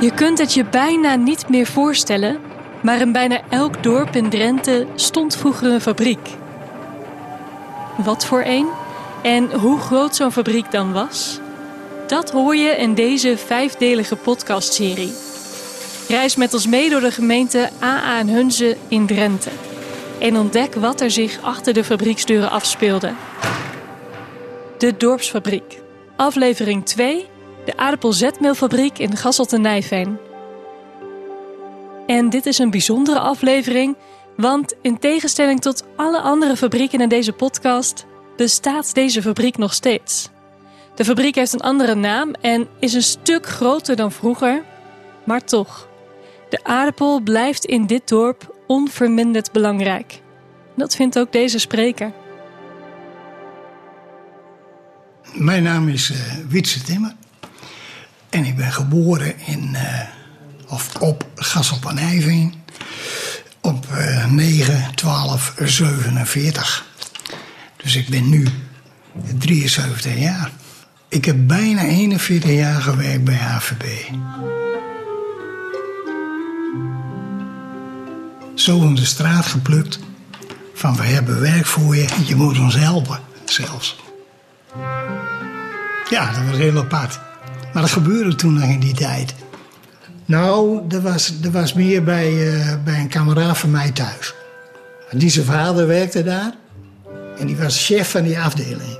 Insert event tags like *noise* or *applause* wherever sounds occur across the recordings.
Je kunt het je bijna niet meer voorstellen, maar in bijna elk dorp in Drenthe stond vroeger een fabriek. Wat voor een en hoe groot zo'n fabriek dan was? Dat hoor je in deze vijfdelige podcastserie. Reis met ons mee door de gemeente AA en Hunze in Drenthe. En ontdek wat er zich achter de fabrieksdeuren afspeelde. De Dorpsfabriek. Aflevering 2. De aardappelzetmeelfabriek in Gasselte-Nijveen. En dit is een bijzondere aflevering, want in tegenstelling tot alle andere fabrieken in deze podcast bestaat deze fabriek nog steeds. De fabriek heeft een andere naam en is een stuk groter dan vroeger, maar toch. De aardappel blijft in dit dorp onverminderd belangrijk. Dat vindt ook deze spreker. Mijn naam is uh, Timmer. En ik ben geboren in, uh, op Gasselpanijveen op uh, 9, 12, 47. Dus ik ben nu 73 jaar. Ik heb bijna 41 jaar gewerkt bij HVB. Zo in de straat geplukt. Van we hebben werk voor je en je moet ons helpen, zelfs. Ja, dat was heel apart. Maar dat gebeurde toen nog in die tijd. Nou, dat was, dat was meer bij, uh, bij een kameraad van mij thuis. Die zijn vader werkte daar. En die was chef van die afdeling.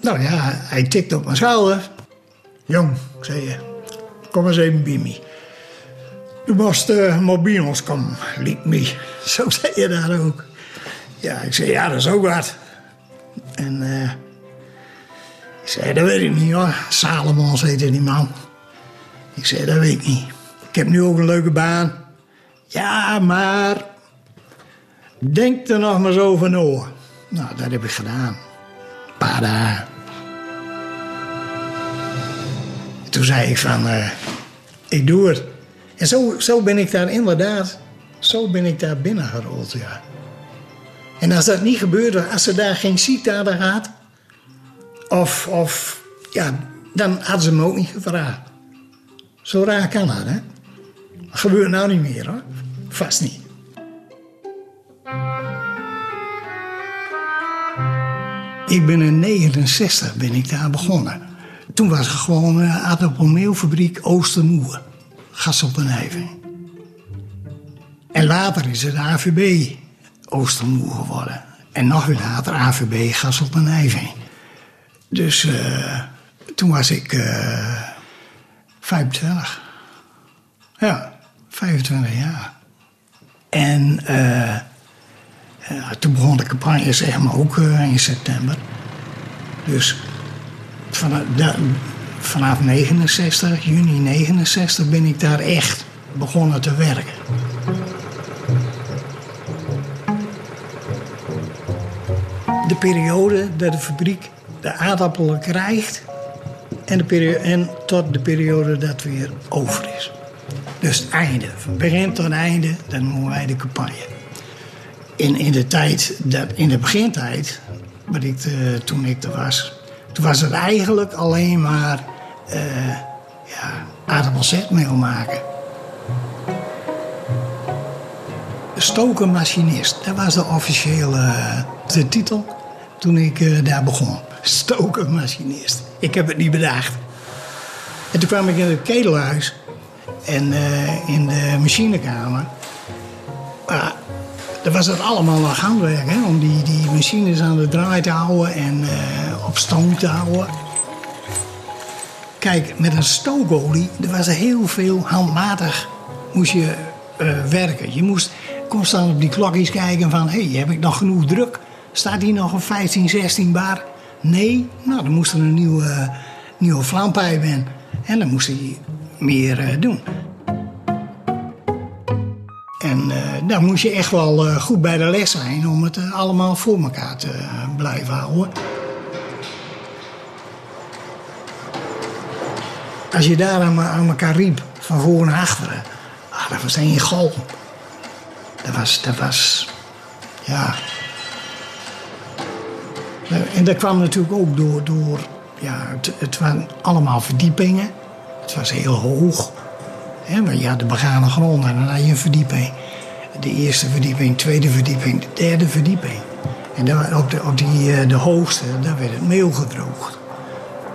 Nou ja, hij tikte op mijn schouder. Jong, zei je, kom eens even bij me. Je moest uh, mobiel ons komen, liet me. *laughs* Zo zei je daar ook. Ja, ik zei, ja, dat is ook wat. En ik zei, dat weet ik niet hoor. Salomons heette die man. Ik zei, dat weet ik niet. Ik heb nu ook een leuke baan. Ja, maar... Denk er nog maar zo over na. Nou, dat heb ik gedaan. Dagen. Toen zei ik van, uh, ik doe het. En zo, zo ben ik daar inderdaad, zo ben ik daar binnengerold, ja. En als dat niet gebeurde, als ze daar geen ziekte hadden gehad, of, of ja, dan hadden ze me ook niet gevraagd. Zo raar kan dat, hè? Dat gebeurt nou niet meer, hoor. Vast niet. Ik ben in 69 ben ik daar begonnen. Toen was het gewoon een aardappelmeelfabriek Oostermoer. Gas op een Nijveen. En later is het AVB Oostermoer geworden. En nog weer later AVB Gas op een Nijveen. Dus uh, toen was ik uh, 25. Ja, 25 jaar. En uh, toen begon de campagne zeg maar ook in september. Dus vanaf, vanaf 69, juni 69, ben ik daar echt begonnen te werken. De periode dat de fabriek de aardappelen krijgt en, de en tot de periode dat weer over is. Dus het einde, van begin tot einde, dat noemen wij de campagne. In, in de tijd, dat, in de begintijd, wat ik, uh, toen ik er was, toen was het eigenlijk alleen maar uh, ja, aardappelzetmeel maken. Stokenmachinist, dat was de officiële de titel toen ik daar begon. Stokenmachinist. Ik heb het niet bedacht. En toen kwam ik in het ketelhuis en uh, in de machinekamer. Dan was het allemaal nog handwerk, hè, om die, die machines aan de draai te houden en uh, op stoom te houden. Kijk, met een stookolie, er was heel veel handmatig moest je werken. Je moest constant op die klokjes kijken van, hé, hey, heb ik nog genoeg druk? Staat hier nog een 15, 16 bar? Nee? Nou, dan moest er een nieuwe, nieuwe vlampijp in. En dan moest hij meer uh, doen. En uh, dan moest je echt wel uh, goed bij de les zijn om het allemaal voor elkaar te blijven houden. Als je daar aan, aan elkaar riep, van voor naar achteren, ah, dat was één gal. Dat was, dat was, ja. En dat kwam natuurlijk ook door, door ja, het, het waren allemaal verdiepingen. Het was heel hoog. Hè, maar je had de begane grond en dan had je een verdieping. De eerste verdieping, tweede verdieping, de derde verdieping. En daar, op, de, op die, eh, de hoogste, daar werd het meel gedroogd.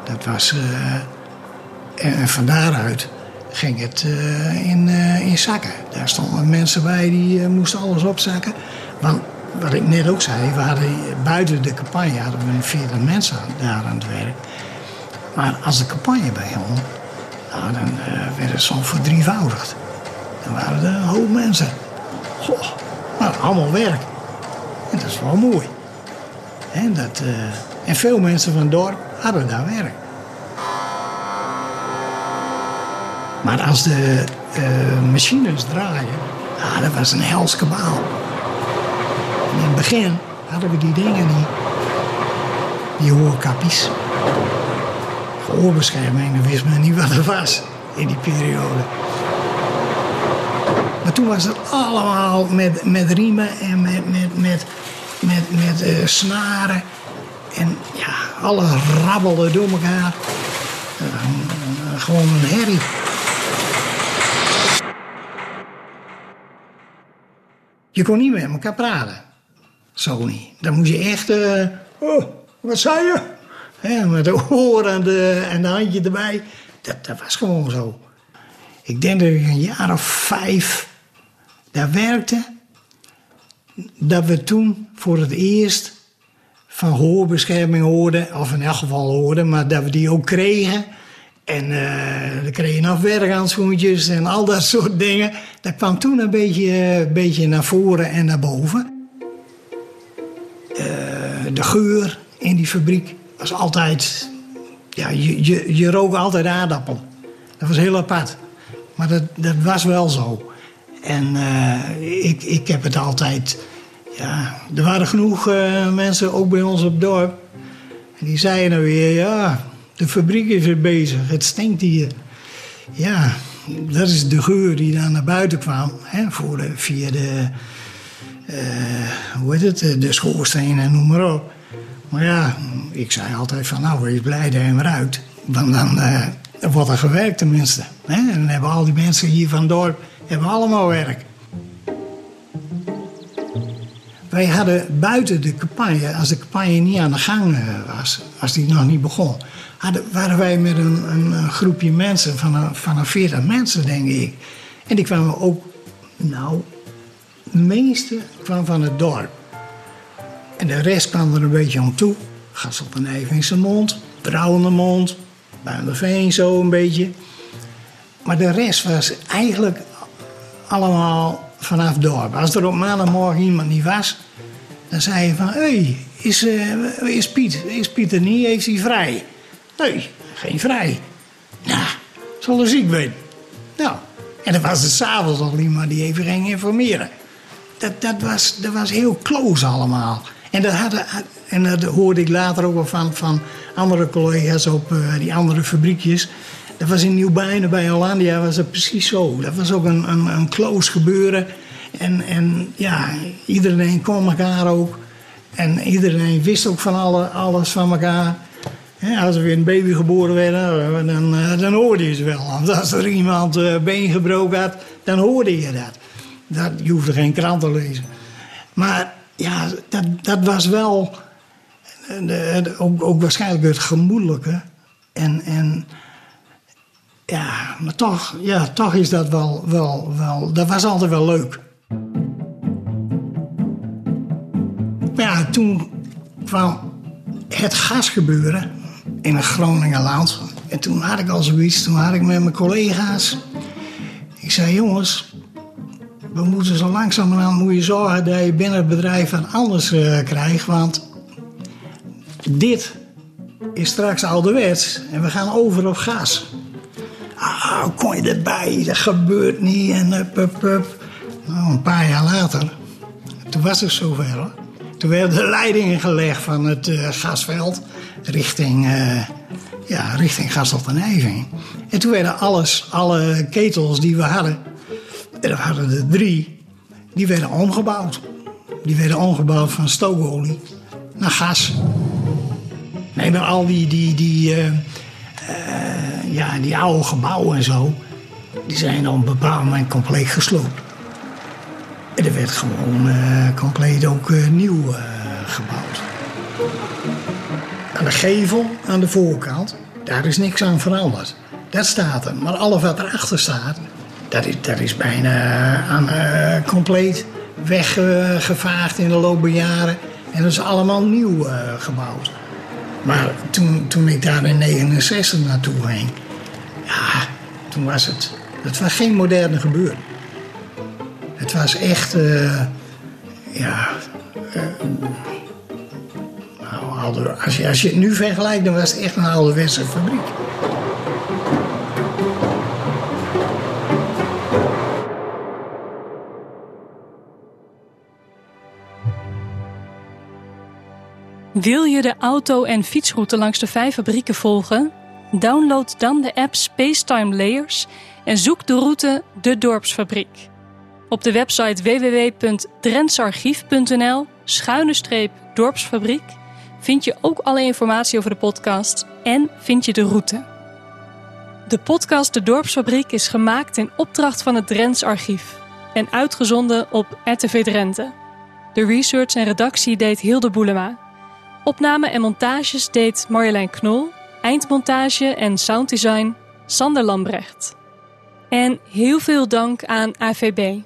Dat was... eh, en, van daaruit ging het eh, in, eh, in zakken. Daar stonden mensen bij die eh, moesten alles opzakken. Want wat ik net ook zei, we buiten de campagne hadden we 40 mensen daar aan het werk. Maar als de campagne begon, nou, dan eh, werd het soms verdrievoudigd. Dan waren er een hoop mensen. Goh, nou, allemaal werk. En dat is wel mooi. En, dat, eh, en veel mensen van het dorp hadden daar werk. Maar als de eh, machines draaien, ah, dat was een hels kabaal. In het begin hadden we die dingen niet. Die hoorkappies. Gehoorbescherming, dan wist men niet wat er was in die periode. Maar toen was het allemaal met, met riemen en met, met, met, met, met eh, snaren. En ja, alles rabbelde door elkaar. Eh, gewoon een herrie. Je kon niet met elkaar praten. Zo niet. Dan moest je echt... eh, oh, wat zei je? Met de oren en de, en handje erbij. Dat, dat was gewoon zo. Ik denk dat ik een jaar of vijf daar werkte. Dat we toen voor het eerst van hoorbescherming hoorden. Of in elk geval hoorden, maar dat we die ook kregen. En eh dan kreeg je nog werkhandschoentjes en al dat soort dingen. Dat kwam toen een beetje, een beetje naar voren en naar boven. De geur in die fabriek was altijd... Ja, je, je, je rook altijd aardappel. Dat was heel apart. Maar dat, dat was wel zo. En eh, ik, ik heb het altijd... Ja, er waren genoeg eh, mensen, ook bij ons op het dorp... En die zeiden dan weer, ja, de fabriek is weer bezig. Het stinkt hier. Ja, dat is de geur die dan naar buiten kwam. Hè, voor de, via de, hoe heet het, de schoorsteen en noem maar op. Maar ja, ik zei altijd van, nou, wees blij dat je hem ruikt. Want dan eh, wordt er gewerkt tenminste. Hè? En dan hebben al die mensen hier van dorp hebben allemaal werk. Wij hadden buiten de campagne, als de campagne niet aan de gang eh, was, als die nog niet begon, hadden, waren wij met een, een, groepje mensen, van een, van een 40 mensen denk ik. En die kwamen ook, nou, de meeste kwam van het dorp. En de rest kwam er een beetje om toe. Gas op een even in zijn mond, Buinderveen zo een beetje. Maar de rest was eigenlijk allemaal vanaf het dorp. Als er op maandagmorgen iemand niet was, dan zei je van... Hé, is, eh, is Piet? Is Piet er niet? Heeft hij vrij? Nee, geen vrij. Nou, zal er ziek zijn. Nou, en dan was het s'avonds al iemand die even ging informeren. Dat, dat, was, was heel close allemaal. En dat, hadden, en dat hoorde ik later ook wel van, van andere collega's op eh, die andere fabriekjes. Dat was in Nieuwbijnen bij Hollandia was dat precies zo. Dat was ook een, een, een close gebeuren. En, en ja, iedereen kon elkaar ook. En iedereen wist ook van alle, alles van elkaar. Als er weer een baby geboren werd, nou, dan, eh, dan hoorde je het wel. Want als er iemand eh, been gebroken had, dan hoorde je dat. Dat. Je hoefde geen krant te lezen. Maar ja, dat, dat was wel eh, de- ook, ook waarschijnlijk het gemoedelijke. En, en ja, maar toch, ja, toch is dat wel, wel, wel, dat was altijd wel leuk. Ja, toen kwam het gasgebeuren in het Groningenland. En toen had ik al zoiets, toen had ik met mijn collega's... Ik zei, jongens, we moeten zo langzamerhand moet je zorgen dat je binnen het bedrijf wat anders eh, krijgt. Want dit is straks ouderwets en we gaan over op gas. Ah, kon je erbij? Dat gebeurt niet. En up, up. Nou, een paar jaar later, toen was het zover hoor. Toen werden de leidingen gelegd van het eh, gasveld richting, eh ja, richting en. En toen werden alles, alle ketels die we hadden, en we hadden er drie, die werden omgebouwd. Die werden omgebouwd van stookolie naar gas. Nee, maar al die, die, die, eh, eh, ja, die oude gebouwen en zo, die zijn een bepaald moment compleet gesloopt. En er werd gewoon eh, compleet ook nieuw gebouwd. Aan de gevel, aan de voorkant, daar is niks aan veranderd. Dat staat er. Maar alles wat erachter staat, dat is, dat is bijna aan, eh, compleet weggevaagd in de loop der jaren. En dat is allemaal nieuw eh, gebouwd. Maar toen, toen ik daar in 69 naartoe ging, ja, toen was het, het was geen moderne gebeuren. Het was echt, eh, ja, eh, nou, als, je, als je het nu vergelijkt, dan was het echt een ouderwetse fabriek. Wil je de auto- en fietsroute langs de vijf fabrieken volgen? Download dan de app Spacetime Layers en zoek de route De Dorpsfabriek. Op de website www.drentsarchief.nl schuine streep dorpsfabriek vind je ook alle informatie over de podcast en vind je de route. De podcast De Dorpsfabriek is gemaakt in opdracht van het Drents Archief en uitgezonden op RTV Drenthe. De research en redactie deed Hilde Boelema. Opname en montages deed Marjolein Knol, eindmontage en sounddesign Sander Lambrecht. En heel veel dank aan AVB,